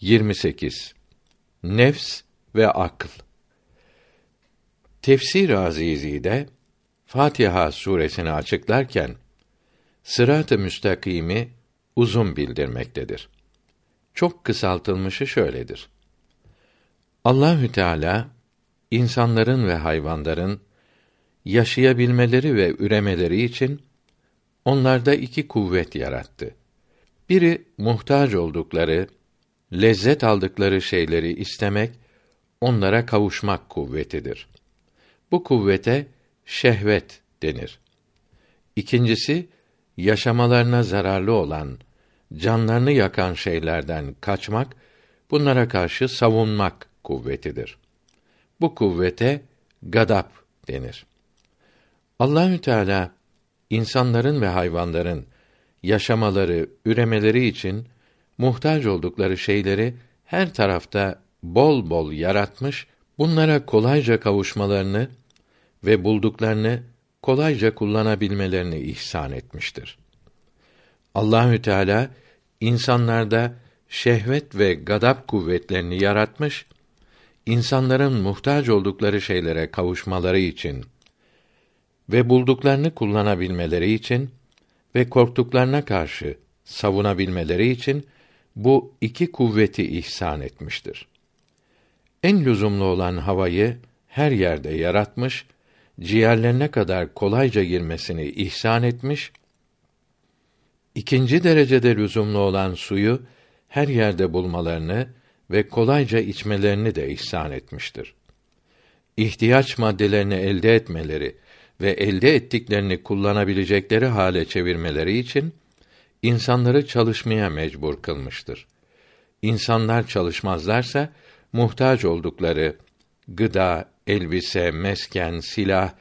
28 Nefs ve akıl Tefsir Azizi'de Fatiha suresini açıklarken sırat-ı müstakimi uzun bildirmektedir. Çok kısaltılmışı şöyledir. Allahü Teala insanların ve hayvanların yaşayabilmeleri ve üremeleri için onlarda iki kuvvet yarattı. Biri muhtaç oldukları, lezzet aldıkları şeyleri istemek, onlara kavuşmak kuvvetidir. Bu kuvvete şehvet denir. İkincisi, yaşamalarına zararlı olan, canlarını yakan şeylerden kaçmak, bunlara karşı savunmak kuvvetidir. Bu kuvvete gadap denir. Allahü Teala insanların ve hayvanların yaşamaları, üremeleri için muhtaç oldukları şeyleri her tarafta bol bol yaratmış, bunlara kolayca kavuşmalarını ve bulduklarını kolayca kullanabilmelerini ihsan etmiştir. Allahü Teala insanlarda şehvet ve gadap kuvvetlerini yaratmış, insanların muhtaç oldukları şeylere kavuşmaları için ve bulduklarını kullanabilmeleri için ve korktuklarına karşı savunabilmeleri için bu iki kuvveti ihsan etmiştir. En lüzumlu olan havayı her yerde yaratmış, ciğerlerine kadar kolayca girmesini ihsan etmiş, ikinci derecede lüzumlu olan suyu her yerde bulmalarını ve kolayca içmelerini de ihsan etmiştir. İhtiyaç maddelerini elde etmeleri ve elde ettiklerini kullanabilecekleri hale çevirmeleri için insanları çalışmaya mecbur kılmıştır. İnsanlar çalışmazlarsa muhtaç oldukları gıda, elbise, mesken, silah,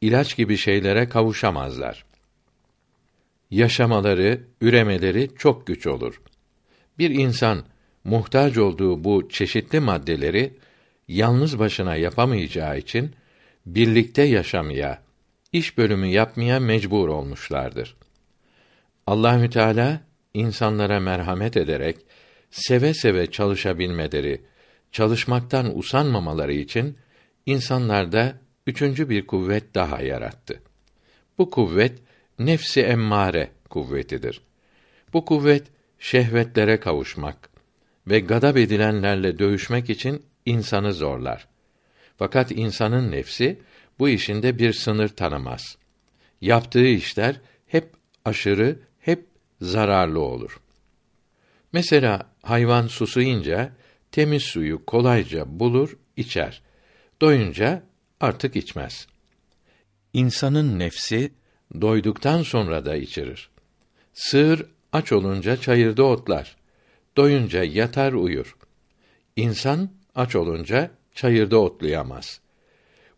ilaç gibi şeylere kavuşamazlar. Yaşamaları, üremeleri çok güç olur. Bir insan muhtaç olduğu bu çeşitli maddeleri yalnız başına yapamayacağı için birlikte yaşamaya, iş bölümü yapmaya mecbur olmuşlardır. Allahü Teala insanlara merhamet ederek seve seve çalışabilmeleri, çalışmaktan usanmamaları için insanlarda üçüncü bir kuvvet daha yarattı. Bu kuvvet nefsi emmare kuvvetidir. Bu kuvvet şehvetlere kavuşmak ve gadab edilenlerle dövüşmek için insanı zorlar. Fakat insanın nefsi bu işinde bir sınır tanımaz. Yaptığı işler hep aşırı, hep zararlı olur. Mesela hayvan susuyunca temiz suyu kolayca bulur, içer. Doyunca artık içmez. İnsanın nefsi doyduktan sonra da içirir. Sığır aç olunca çayırda otlar. Doyunca yatar uyur. İnsan aç olunca çayırda otlayamaz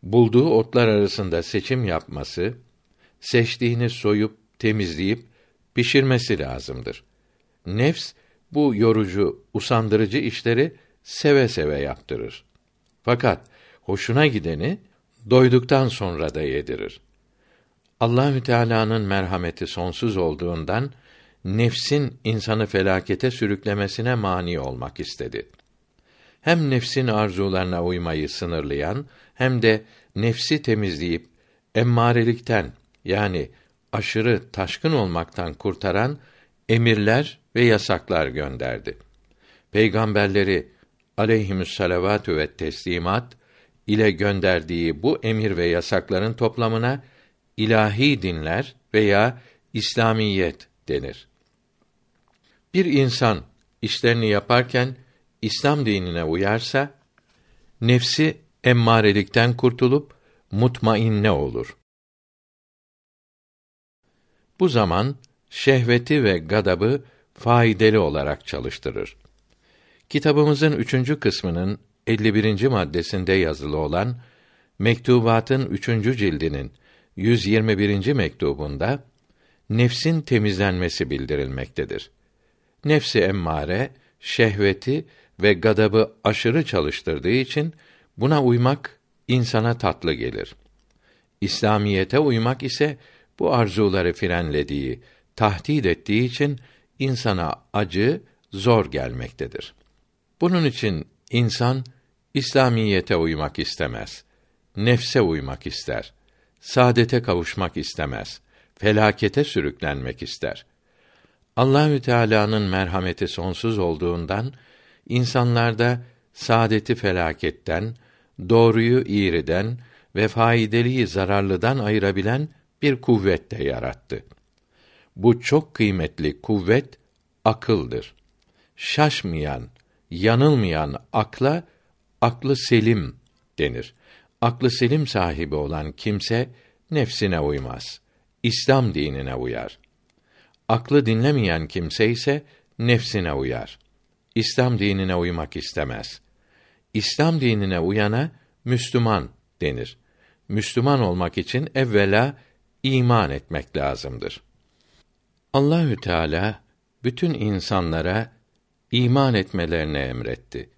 bulduğu otlar arasında seçim yapması, seçtiğini soyup temizleyip pişirmesi lazımdır. Nefs bu yorucu, usandırıcı işleri seve seve yaptırır. Fakat hoşuna gideni doyduktan sonra da yedirir. Allahü Teala'nın merhameti sonsuz olduğundan nefsin insanı felakete sürüklemesine mani olmak istedi hem nefsin arzularına uymayı sınırlayan hem de nefsi temizleyip emmarelikten yani aşırı taşkın olmaktan kurtaran emirler ve yasaklar gönderdi. Peygamberleri aleyhimüsselavatü ve teslimat ile gönderdiği bu emir ve yasakların toplamına ilahi dinler veya İslamiyet denir. Bir insan işlerini yaparken İslam dinine uyarsa nefsi emmarelikten kurtulup mutmainne olur. Bu zaman şehveti ve gadabı faydalı olarak çalıştırır. Kitabımızın üçüncü kısmının 51. maddesinde yazılı olan Mektubatın üçüncü cildinin 121. mektubunda nefsin temizlenmesi bildirilmektedir. Nefsi emmare şehveti ve gadabı aşırı çalıştırdığı için buna uymak insana tatlı gelir. İslamiyete uymak ise bu arzuları frenlediği, tahdid ettiği için insana acı, zor gelmektedir. Bunun için insan İslamiyete uymak istemez. Nefse uymak ister. Saadete kavuşmak istemez. Felakete sürüklenmek ister. Allahü Teala'nın merhameti sonsuz olduğundan insanlarda saadeti felaketten, doğruyu iğriden ve faydelıyı zararlıdan ayırabilen bir kuvvet de yarattı. Bu çok kıymetli kuvvet akıldır. Şaşmayan, yanılmayan akla aklı selim denir. Aklı selim sahibi olan kimse nefsine uymaz. İslam dinine uyar. Aklı dinlemeyen kimse ise nefsine uyar. İslam dinine uymak istemez. İslam dinine uyana Müslüman denir. Müslüman olmak için evvela iman etmek lazımdır. Allahü Teala bütün insanlara iman etmelerini emretti.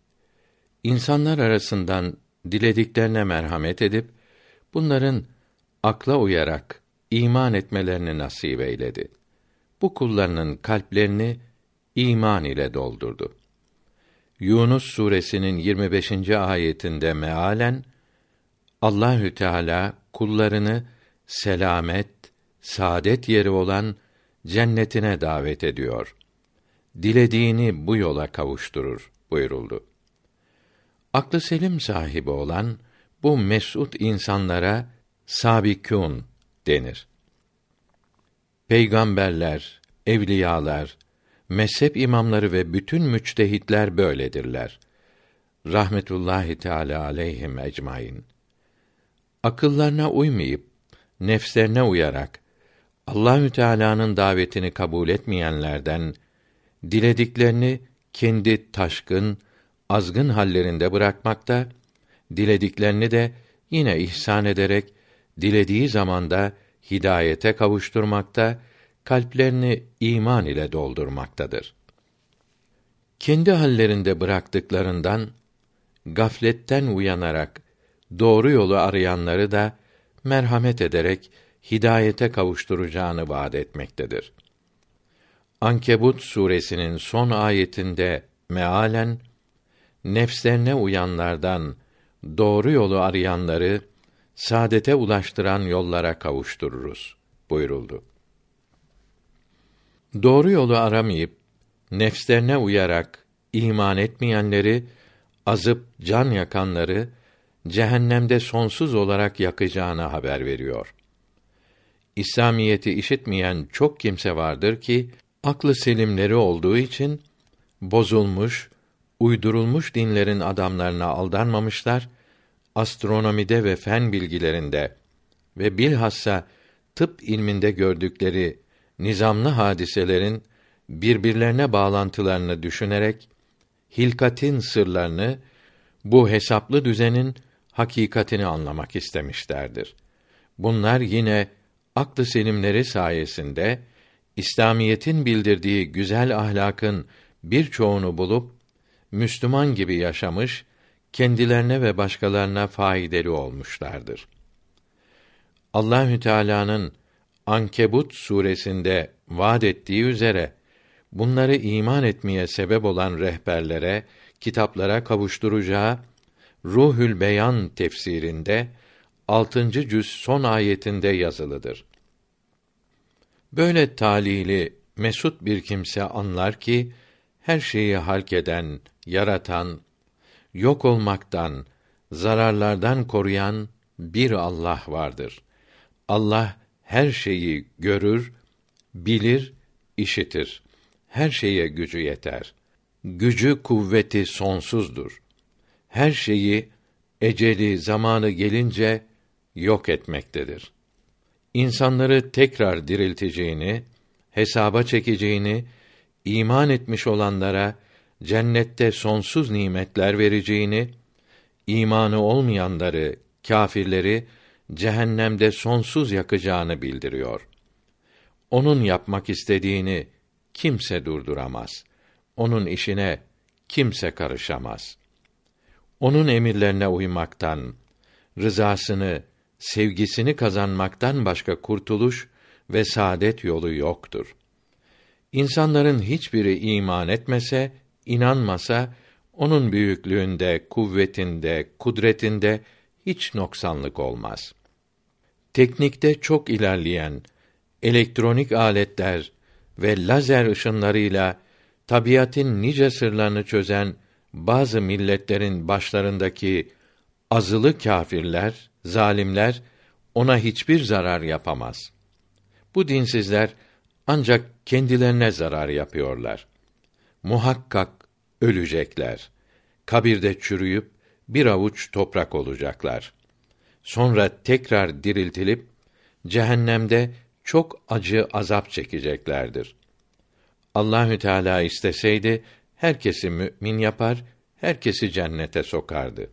İnsanlar arasından dilediklerine merhamet edip bunların akla uyarak iman etmelerini nasip eyledi. Bu kullarının kalplerini iman ile doldurdu. Yunus suresinin 25. ayetinde mealen Allahü Teala kullarını selamet, saadet yeri olan cennetine davet ediyor. Dilediğini bu yola kavuşturur buyuruldu. Aklı selim sahibi olan bu mesut insanlara sabikûn denir. Peygamberler, evliyalar, mezhep imamları ve bütün müçtehitler böyledirler. Rahmetullahi Teala aleyhim ecmaîn. Akıllarına uymayıp nefslerine uyarak Allahü Teala'nın davetini kabul etmeyenlerden dilediklerini kendi taşkın, azgın hallerinde bırakmakta, dilediklerini de yine ihsan ederek dilediği zamanda hidayete kavuşturmakta, kalplerini iman ile doldurmaktadır. Kendi hallerinde bıraktıklarından gafletten uyanarak doğru yolu arayanları da merhamet ederek hidayete kavuşturacağını vaad etmektedir. Ankebut suresinin son ayetinde mealen nefslerine uyanlardan doğru yolu arayanları saadete ulaştıran yollara kavuştururuz buyuruldu. Doğru yolu aramayıp nefslerine uyarak iman etmeyenleri azıp can yakanları cehennemde sonsuz olarak yakacağını haber veriyor. İslamiyeti işitmeyen çok kimse vardır ki aklı selimleri olduğu için bozulmuş, uydurulmuş dinlerin adamlarına aldanmamışlar, astronomide ve fen bilgilerinde ve bilhassa tıp ilminde gördükleri nizamlı hadiselerin birbirlerine bağlantılarını düşünerek hilkatin sırlarını bu hesaplı düzenin hakikatini anlamak istemişlerdir. Bunlar yine aklı selimleri sayesinde İslamiyetin bildirdiği güzel ahlakın birçoğunu bulup Müslüman gibi yaşamış, kendilerine ve başkalarına faydalı olmuşlardır. Allahü Teala'nın Ankebut suresinde vaad ettiği üzere bunları iman etmeye sebep olan rehberlere, kitaplara kavuşturacağı Ruhül Beyan tefsirinde 6. cüz son ayetinde yazılıdır. Böyle talili mesut bir kimse anlar ki her şeyi halk eden, yaratan, yok olmaktan, zararlardan koruyan bir Allah vardır. Allah her şeyi görür, bilir, işitir. Her şeye gücü yeter. Gücü kuvveti sonsuzdur. Her şeyi eceli zamanı gelince yok etmektedir. İnsanları tekrar dirilteceğini, hesaba çekeceğini, iman etmiş olanlara cennette sonsuz nimetler vereceğini, imanı olmayanları, kâfirleri cehennemde sonsuz yakacağını bildiriyor. Onun yapmak istediğini kimse durduramaz. Onun işine kimse karışamaz. Onun emirlerine uymaktan, rızasını, sevgisini kazanmaktan başka kurtuluş ve saadet yolu yoktur. İnsanların hiçbiri iman etmese, inanmasa Onun büyüklüğünde, kuvvetinde, kudretinde hiç noksanlık olmaz. Teknikte çok ilerleyen elektronik aletler ve lazer ışınlarıyla tabiatın nice sırlarını çözen bazı milletlerin başlarındaki azılı kâfirler, zalimler ona hiçbir zarar yapamaz. Bu dinsizler ancak kendilerine zarar yapıyorlar. Muhakkak ölecekler. Kabirde çürüyüp bir avuç toprak olacaklar. Sonra tekrar diriltilip cehennemde çok acı azap çekeceklerdir. Allahü Teala isteseydi herkesi mümin yapar, herkesi cennete sokardı.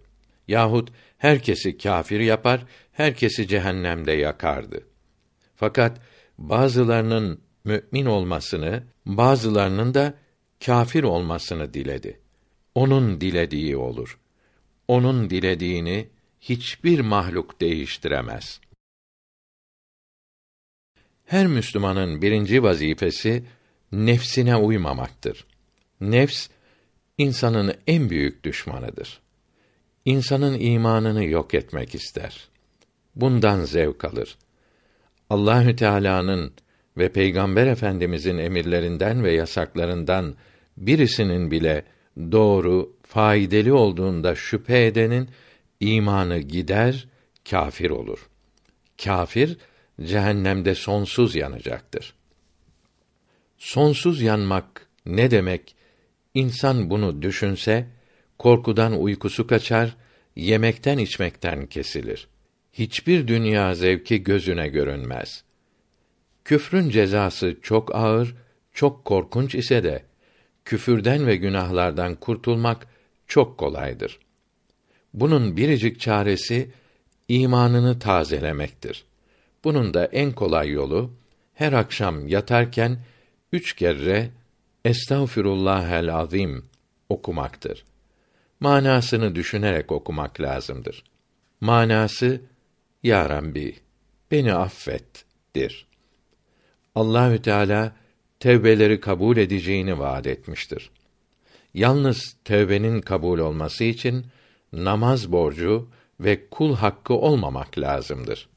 Yahut herkesi kâfir yapar, herkesi cehennemde yakardı. Fakat bazılarının mümin olmasını, bazılarının da kâfir olmasını diledi. Onun dilediği olur. Onun dilediğini hiçbir mahluk değiştiremez. Her Müslümanın birinci vazifesi nefsine uymamaktır. Nefs insanın en büyük düşmanıdır. İnsanın imanını yok etmek ister. Bundan zevk alır. Allahü Teala'nın ve Peygamber Efendimizin emirlerinden ve yasaklarından birisinin bile doğru, faydalı olduğunda şüphe edenin imanı gider, kâfir olur. Kâfir cehennemde sonsuz yanacaktır. Sonsuz yanmak ne demek? İnsan bunu düşünse korkudan uykusu kaçar, yemekten içmekten kesilir. Hiçbir dünya zevki gözüne görünmez. Küfrün cezası çok ağır, çok korkunç ise de küfürden ve günahlardan kurtulmak çok kolaydır. Bunun biricik çaresi imanını tazelemektir. Bunun da en kolay yolu her akşam yatarken üç kere Estağfirullahel azim okumaktır. Manasını düşünerek okumak lazımdır. Manası Ya Rabbi beni affet'dir. Allahü Teala tevbeleri kabul edeceğini vaad etmiştir. Yalnız tevbenin kabul olması için namaz borcu ve kul hakkı olmamak lazımdır.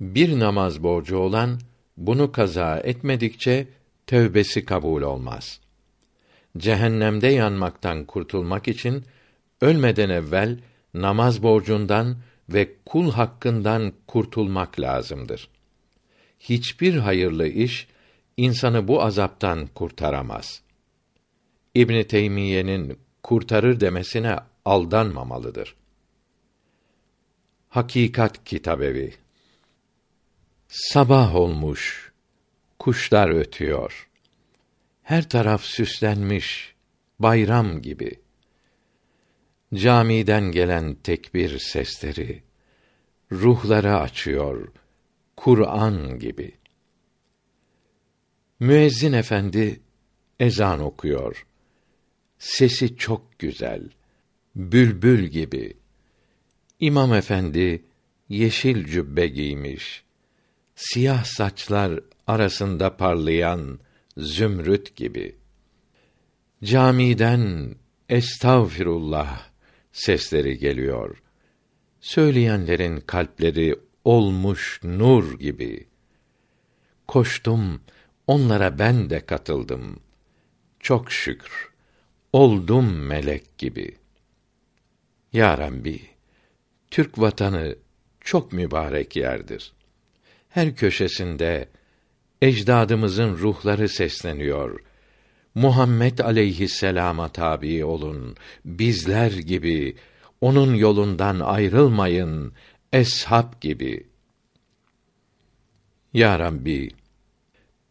Bir namaz borcu olan bunu kaza etmedikçe tövbesi kabul olmaz. Cehennemde yanmaktan kurtulmak için ölmeden evvel namaz borcundan ve kul hakkından kurtulmak lazımdır. Hiçbir hayırlı iş insanı bu azaptan kurtaramaz. İbn Teymiye'nin kurtarır demesine aldanmamalıdır. Hakikat Kitabevi Sabah olmuş, kuşlar ötüyor. Her taraf süslenmiş, bayram gibi. Camiden gelen tekbir sesleri, ruhları açıyor, Kur'an gibi. Müezzin efendi ezan okuyor. Sesi çok güzel, bülbül gibi. İmam efendi yeşil cübbe giymiş. Siyah saçlar arasında parlayan zümrüt gibi. Camiden estağfirullah sesleri geliyor. Söyleyenlerin kalpleri olmuş nur gibi. Koştum, onlara ben de katıldım. Çok şükür, oldum melek gibi. Ya Rabbi, Türk vatanı çok mübarek yerdir. Her köşesinde ecdadımızın ruhları sesleniyor. Muhammed aleyhisselama tabi olun. Bizler gibi onun yolundan ayrılmayın. Eshab gibi. Ya Rabbi,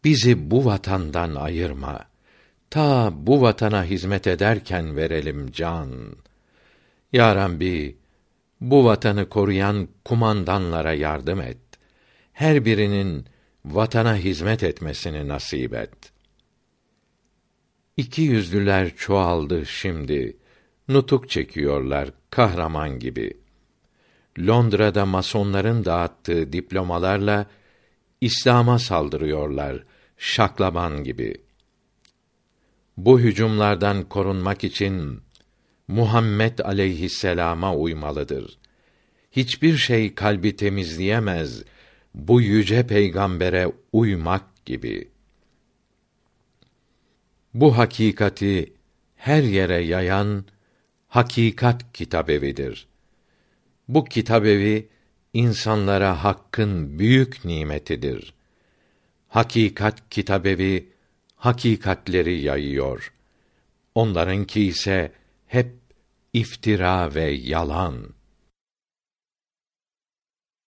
bizi bu vatandan ayırma. Ta bu vatana hizmet ederken verelim can. Ya Rabbi, bu vatanı koruyan kumandanlara yardım et. Her birinin vatana hizmet etmesini nasip et. İki yüzlüler çoğaldı şimdi. Nutuk çekiyorlar kahraman gibi. Londra'da masonların dağıttığı diplomalarla İslam'a saldırıyorlar şaklaban gibi. Bu hücumlardan korunmak için Muhammed aleyhisselama uymalıdır. Hiçbir şey kalbi temizleyemez bu yüce peygambere uymak gibi. Bu hakikati her yere yayan Hakikat Kitabevidir. Bu kitabevi insanlara hakkın büyük nimetidir. Hakikat Kitabevi hakikatleri yayıyor. Onlarınki ise hep iftira ve yalan.